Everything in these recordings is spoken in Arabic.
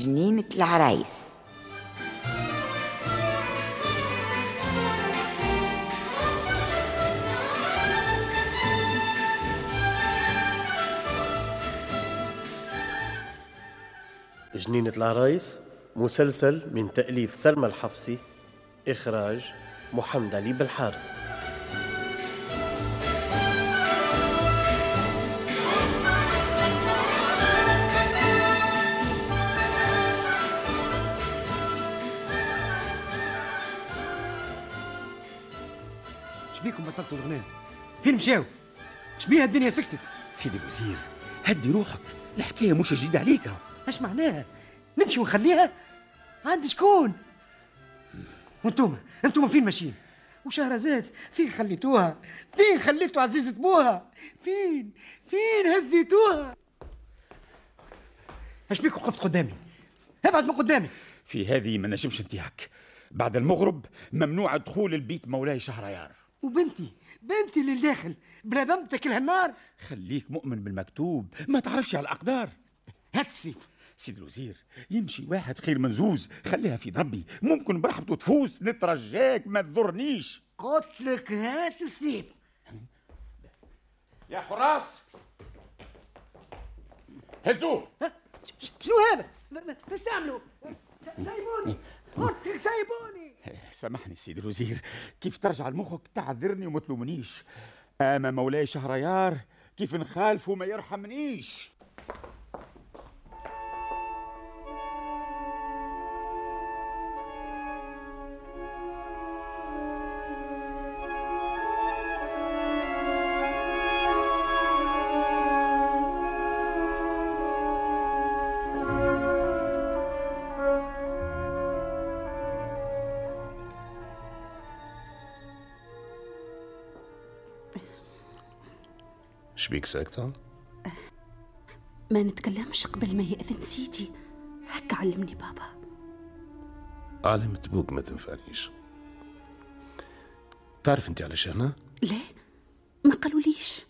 جنينة العرايس. جنينة العرايس مسلسل من تأليف سلمى الحفصي إخراج محمد علي بالحارث شبيكم بطلتوا الغناء فين مشاو شبيها الدنيا سكتت. سيدي الوزير هدي روحك. الحكاية مش جديدة عليك. اش معناها؟ نمشي ونخليها؟ عند شكون؟ وأنتم أنتم فين ماشيين؟ وشهرزاد فين خليتوها؟ فين خليتوا عزيزة بوها؟ فين؟ فين هزيتوها؟ اش بيك وقفت قدامي؟ ابعد من قدامي. في هذه ما نجمش انتهاك. بعد المغرب ممنوع دخول البيت مولاي شهريار. وبنتي بنتي اللي داخل بلا تاكلها النار. خليك مؤمن بالمكتوب ما تعرفش على الأقدار. هات السيف. سيد الوزير يمشي واحد خير من زوز خليها في ضربي. ممكن برحبته تفوز نترجاك ما تضرنيش. قلت لك هات السيف. يا حراس. هزوه شنو هذا؟ إيش تعملوا؟ سايبوني قلت سايبوني. سامحني سيد الوزير. كيف ترجع لمخك تعذرني وما تلومنيش. أما مولاي شهريار كيف نخالفه ما يرحمنيش؟ شبيك ساكتة؟ ما نتكلمش قبل ما يأذن سيدي. هكا علمني بابا. علمة بوك ما تنفعنيش. تعرف انت علاش هنا؟ ليه ما قالوليش.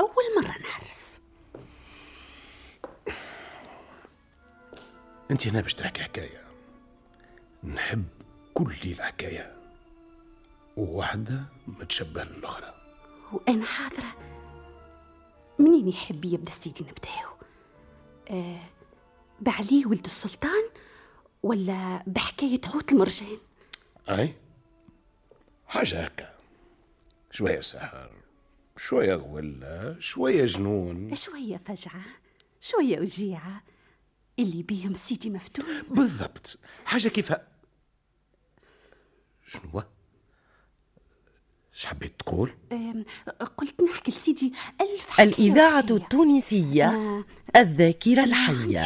أول مرة نحرس انت هنا باش تحكي حكاية. نحب كل الحكاية وواحدة ما تشبه للأخرى. وأنا حاضرة. منين يحب يبدا سيدي نبداو آه بعلي ولد السلطان ولا بحكاية حوت المرجان؟ أي حاجة هكا. شوية سحر شوية غولة شوية جنون. شوية فجعة شوية وجيعة اللي بيهم سيدي مفتون. بالضبط. حاجة كيفها؟ شنو ش حبيت تقول؟ قلت نحكي لسيدي ألف حكاية الإذاعة. التونسية آه. الذاكرة الحية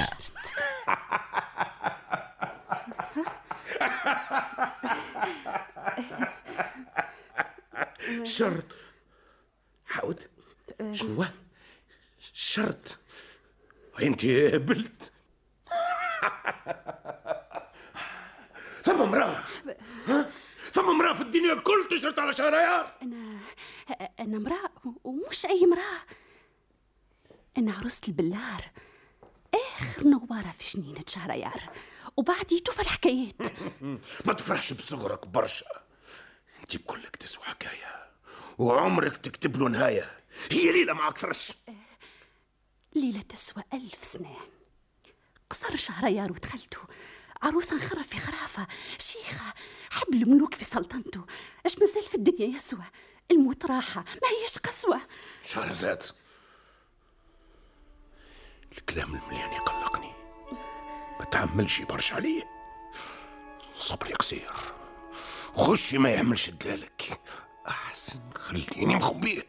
شرط. حاود شنو شرط أنت بلت ثم امرأة ها؟ ثم امرأة في الدنيا الكل تشرط على شهريار. أنا أنا امرأة ومش أي امرأة. أنا عروسة البلار. آخر نوارة في جنينة شهريار. وبعديتو في الحكايات ما تفرحش بصغرك برشا. انت بكلك تسوى حكاية. وعمرك تكتب له نهاية. هي ليلة ما أكثرش ليلة تسوى ألف سنة. قصر شهريار ودخلته عروسة نخرف في خرافة. شيخة حب الملوك في سلطنته. اش مازال في الدنيا يسوى؟ الموت راحة ما هيش قسوة. شهرزاد الكلام المليان يقلقني. ما تعملش برشا عليه صبري قصير. خشي ما يعملش دلالك. أحسن خليني مخبيه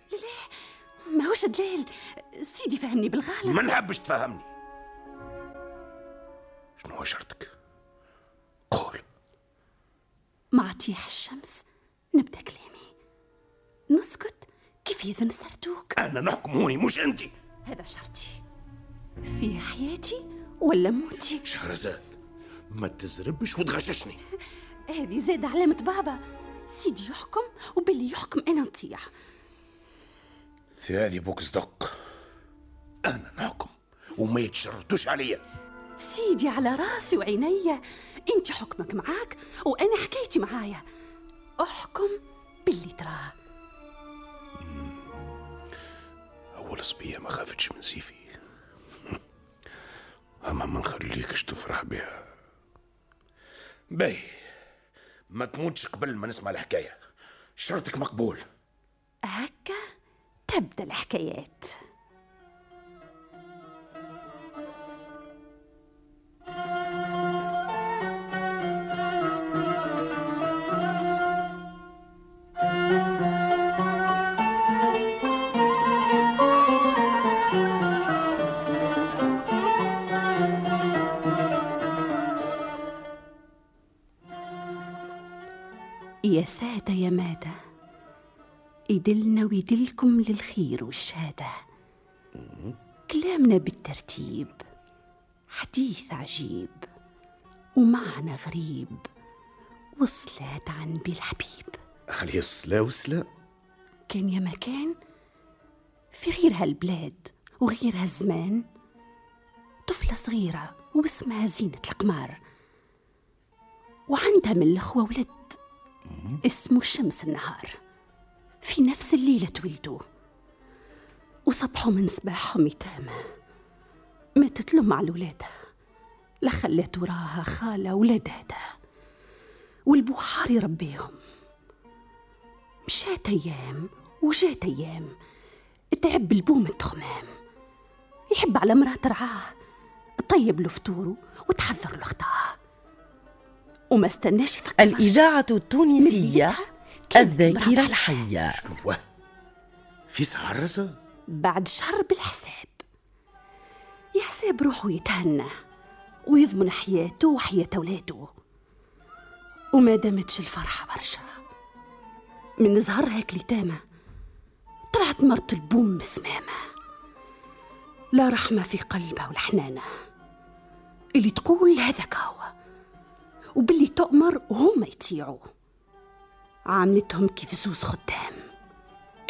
ما ماهوش دليل سيدي فهمني بالغلط. ما نحبش تفهمني. شنو هو شرطك؟ مع طيح الشمس. نبدأ كلامي. نسكت. كيف إذا نسرتوك أنا نحكم هوني مش أنت. هذا شرطي. في حياتي ولا موتي؟ شهرزاد ما تزربش وتغششني. هذه زاد علامة بابا. سيدي يحكم وباللي يحكم أنا نطيع. في هذه بوك صدق أنا نحكم وما يتشرطوش عليا. سيدي على راسي وعينيا انت حكمك معاك وأنا حكايتي معايا. احكم باللي تراه أول صبية ما خافتش من سيفي. أما ما نخليكش تفرح بها. باي ما تموتش قبل ما نسمع الحكاية. شرطك مقبول. هكا تبدأ الحكايات. يا سادة يا مادة. يدلنا ويدلكم للخير والشهادة. كلامنا بالترتيب. حديث عجيب. ومعنى غريب. وصلات عن بالحبيب. عليه الصلاة والسلام كان يا مكان في غير هالبلاد وغير هالزمان. طفلة صغيرة واسمها زينة القمار. وعندها من الأخوة ولد اسمه شمس النهار. في نفس الليلة تولدوا. وصبحوا من صباحهم يتامى ماتت لهم على ولادها لا خلت وراها خالة ولا دادة والبوحار يربيهم. مشات أيام وجات أيام. تعب البوم التخمام. يحب على مراه ترعاه. طيب له فطوره وتحضر له خطاه وما استناش يفكر. الإذاعة التونسية الذاكرة الحية. شنو في سعرسة بعد شهر بالحساب. يحسب روحه يتهنى ويضمن حياته وحياة أولاده. وما دامتش الفرحة برشا. من زهرها كليتامة طلعت مرت البوم مسمامة. لا رحمة في قلبها والحنانة اللي تقول هذاك هو. وباللي تؤمر وهما يطيعوا. عاملتهم كيف زوز خدام.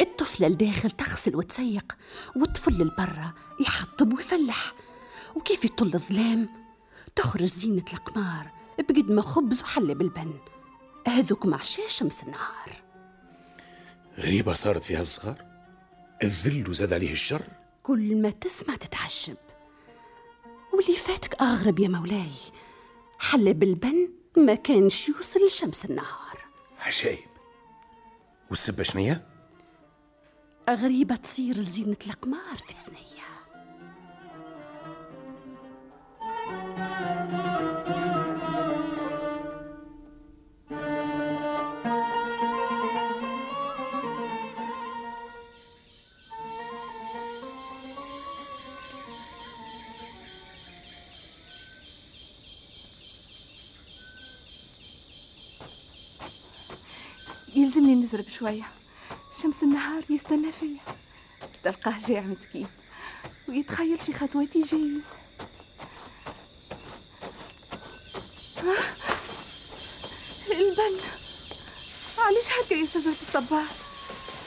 الطفلة الداخل تغسل وتسيق والطفل البرا يحطب ويفلح وكيف يطل الظلام؟ تخرج زينة القمار بقد ما خبز وحلة بالبن. هذوك مع شمس النهار. غريبة صارت في هالصغار الذل وزاد عليه الشر؟ كل ما تسمع تتعجب واللي فاتك أغرب يا مولاي. حلة بالبن ما كانش يوصل لشمس النهار. عجايب والسبة شنية؟ غريبة تصير لزينة القمار في الثنية. نزرب شوية. شمس النهار يستنى فيا. تلقاه جاع مسكين ويتخيل في خطوتي جاي. آه، البن. علاش هكا يا شجرة الصبار؟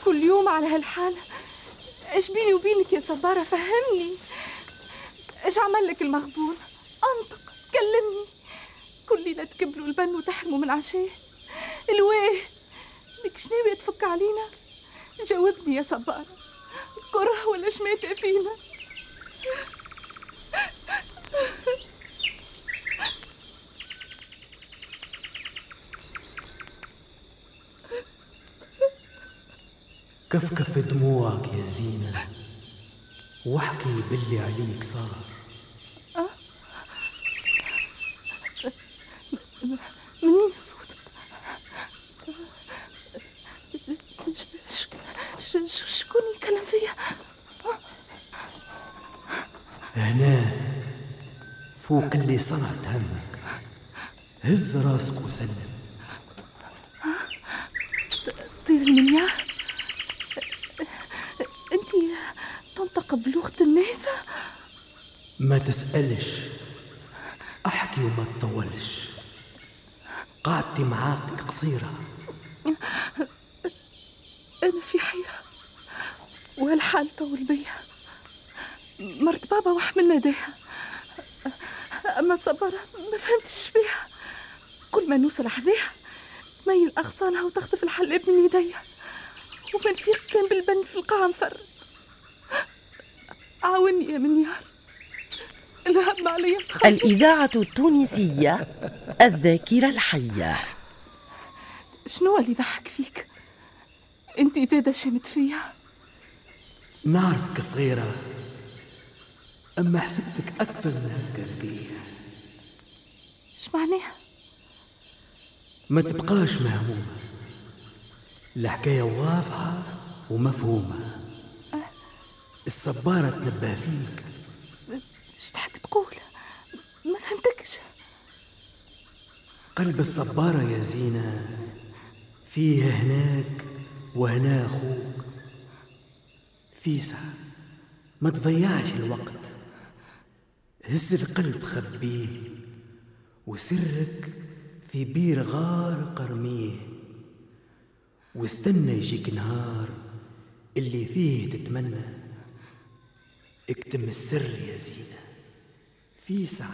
كل يوم على هالحال. إيش بيني وبينك يا صبارة؟ فهمني. إيش عمل لك المغبون؟ أنطق كلمني. كل ليلة تكبلوا البن وتحرموا من عشاه الويه. لك ناوية تفك علينا؟ جاوبني يا صبارة كره ولا شماتة فينا كفكف دموعك يا زينة واحكي باللي عليك صار. هز راسك وسلم. طير المنيار انت تنطق بلغة الناس ما تسألش احكي وما تطولش. قعدتي معاك قصيرة. أنا في حيرة وهالحال طول بيا. مرت بابا وحملنا ديها أما صبرة ما فهمتش بيها. كل ما نوصل حذيها تميل أغصانها وتخطف الحلاب من يديا ومن فيق كان بالبن في القاعة مفرد. عاوني يا منيار. الهم عليا تخلف الإذاعة التونسية الذاكرة الحية. شنو اللي ضحك فيك؟ أنت زادة شمت فيا. نعرفك صغيرة أما حسبتك أكثر من هكا ذكية اش معناها؟ ما تبقاش مهمومة. الحكاية واضحة ومفهومة. الصبارة تنبه فيك. اش تحب تقول؟ ما فهمتكش. قلب الصبارة يا زينة فيه هناك وهنا أخوك. فيسع ما تضيعش الوقت. هز القلب خبيه وسرك في بير غارق ارميه واستنى يجيك نهار اللي فيه تتمنى. اكتم السر يا زينة فيسع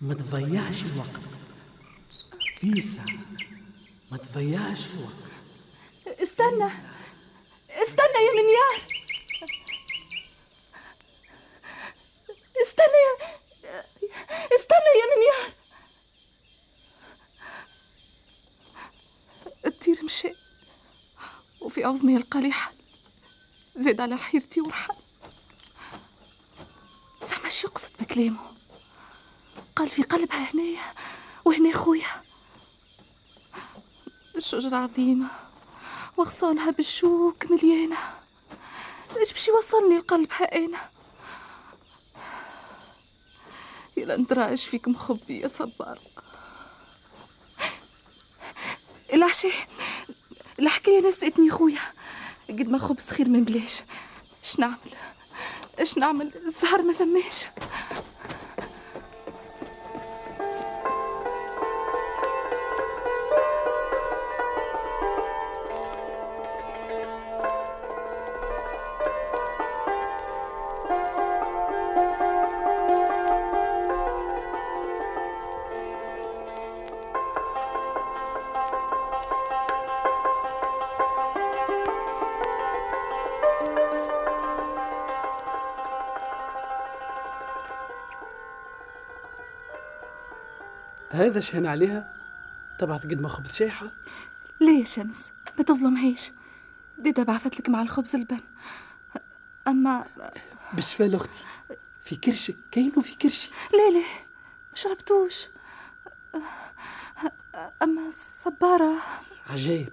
ما تضيعش الوقت. فيسع ما تضيعش الوقت. استنى استنى يا منيار. استنى يا استنى يا منيار الطير مشى وفي عظمي القليحة زاد على حيرتي ورحل زعما شو يقصد بكلامه قال في قلبها هنايا وهنا خويا. الشجرة عظيمة وغصانها بالشوك مليانة. إيش باش يوصلني لقلبها أنا؟ يلا ندرى إيش فيك مخبي يا صبار. العشاء الحكاية نسيتني خويا. قد ما خبز خير من بلاش اش نعمل؟ اش نعمل؟ الزهر ما ثماش. هذا شهن عليها؟ تبعث قد ما خبز شايحة ليه يا شمس؟ ما تظلمهاش ديدا بعثت لك مع الخبز البن. أما بشفال أختي في كرشك. كاينو في كرشي. ليه ليه؟ ما شربتوش. أما الصبارة. عجايب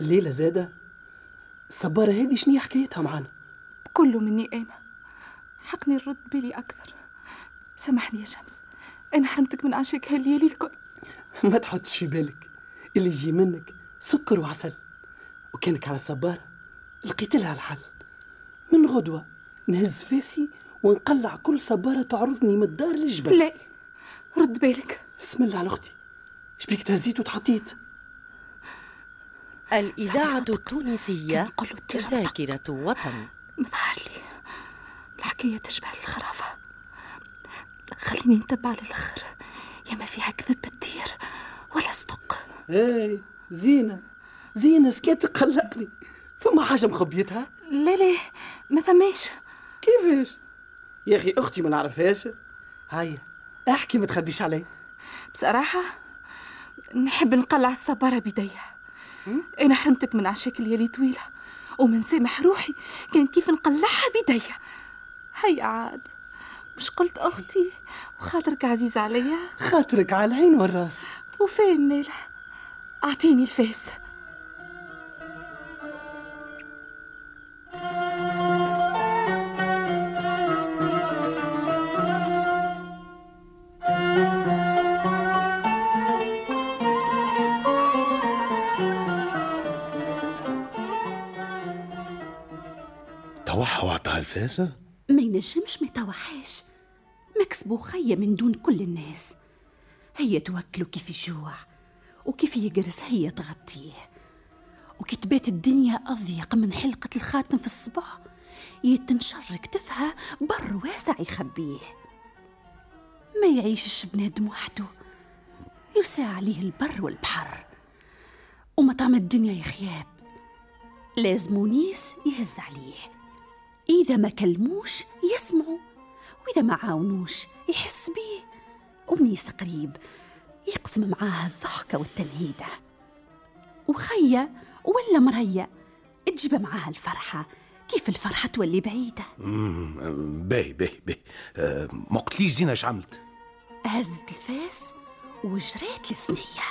الليلة زادة. الصبارة هذه شنو حكايتها معانا؟ كله مني أنا. حقني نرد بالي أكثر. سامحني يا شمس. أنا حرمتك من عشاك هالليالي الكل. ما تحطش في بالك. اللي يجي منك سكر وعسل. وكانك على الصبارة لقيت لها الحل. من غدوة نهز فاسي ونقلع كل صبارة تعرضني من الدار للجبل. لا رد بالك. بسم الله على أختي. شبيك تهزيت وتحطيت. الإذاعة صدق. التونسية ذاكرة وطن. مظهر لي. الحكاية تشبه الخرافة خليني نتبع للآخر. يا ما فيها كذب الدير ولا صدق. اي زينة. زينة سكات قلقني. فما حاجة مخبيتها؟ لا لا ما ثماش. كيفاش؟ يا أخي أختي ما نعرفهاش. هيا احكي ما تخبيش علي. بصراحة نحب نقلع الصبارة بيديا أنا حرمتك من عشاك ليالي طويلة ومن سامح روحي كان كيف نقلعها بيديا هيا عاد مش قلت أختي؟ خاطرك عزيز عليا؟ خاطرك على العين والراس. وفين مالح؟ أعطيني الفاس. توحى وعطاها الفاسة؟ ما ينجمش ما يتوحاش مكسبه خية من دون كل الناس. هي توكله كيف يجوع وكيف يقرس هي تغطيه. وكي تبات الدنيا أضيق من حلقة الخاتم في الصبع يتنشر كتفها بر واسع يخبيه. ما يعيشش بنادم وحده يساع عليه البر والبحر. ومطعم الدنيا يخياب لازم ونيس يهز عليه. إذا ما كلموش يسمعوا. وإذا ما عاونوش يحس بيه. ونيس قريب يقسم معاه الضحكة والتنهيدة وخية ولا مرية تجيب معاها الفرحة. كيف الفرحة تولي بعيدة؟ باهي باهي باهي. آه، ما قلتليش زينة اش عملت هزت الفاس وجريت الثنية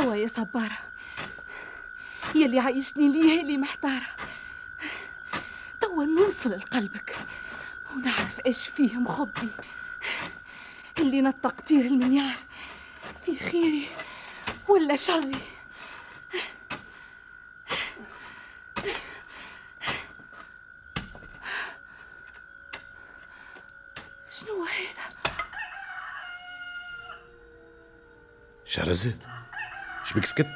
وتوا يا صبارة. يلي عايشني ليالي محتارة. توا نوصل لقلبك ونعرف إيش فيه مخبي اللي طير المنيار في خيري ولا شري. شنو هذا شهرزاد شبيك سكت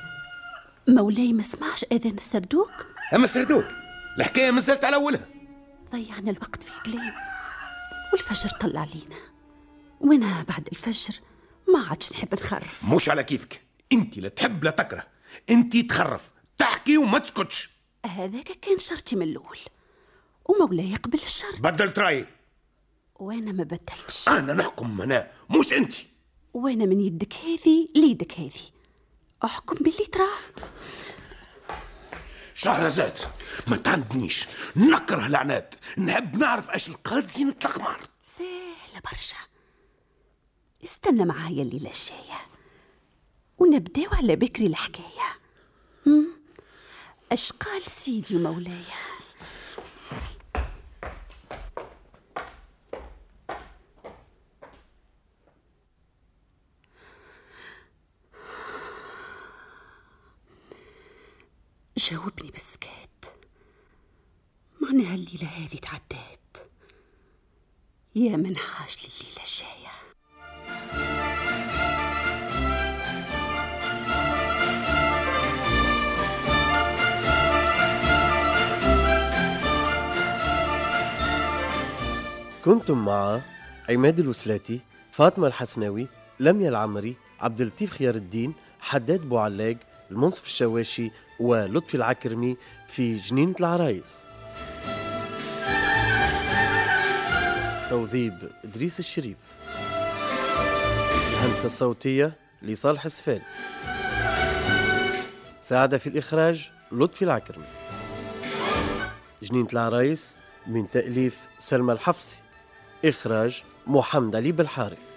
مولاي ما سمعش اذان السردوك أما سردوك. الحكاية مازالت على أولها. ضيعنا الوقت في الكلام والفجر طلع علينا وأنا بعد الفجر ما عادش نحب نخرف. مش على كيفك. أنت لا تحب لا تكره. أنت تخرف. تحكي وما تسكتش. هذاك كان شرطي من الأول. ومولاي يقبل الشرط. بدلت رايي وأنا ما بدلتش. أنا نحكم أنا مش أنت. وأنا من يدك هذه ليدك هذه. أحكم باللي تراه شهرزاد ما تعندنيش. نكره العناد. نحب نعرف إيش القاد زينة القمر سهلة برشا. استنى معايا الليلة الجاية. ونبداو على بكري الحكاية؟ أش قال سيدي ومولاي جاوبني بالسكات معناها الليلة هذه تعدات. يا من حاج لليلة الجاية. كنتم مع عماد الوسلاتي فاطمة الحسناوي لميا العمري عبد اللطيف خيار الدين حداد بوعلاق المنصف الشواشي ولطفي العكرمي في جنينة العرايس. توظيب إدريس الشريف. الهندسة الصوتية لصالح السفال ساعد في الإخراج لطفي العكرمي. جنينة العرايس من تأليف سلمى الحفصي. إخراج محمد علي بالحارث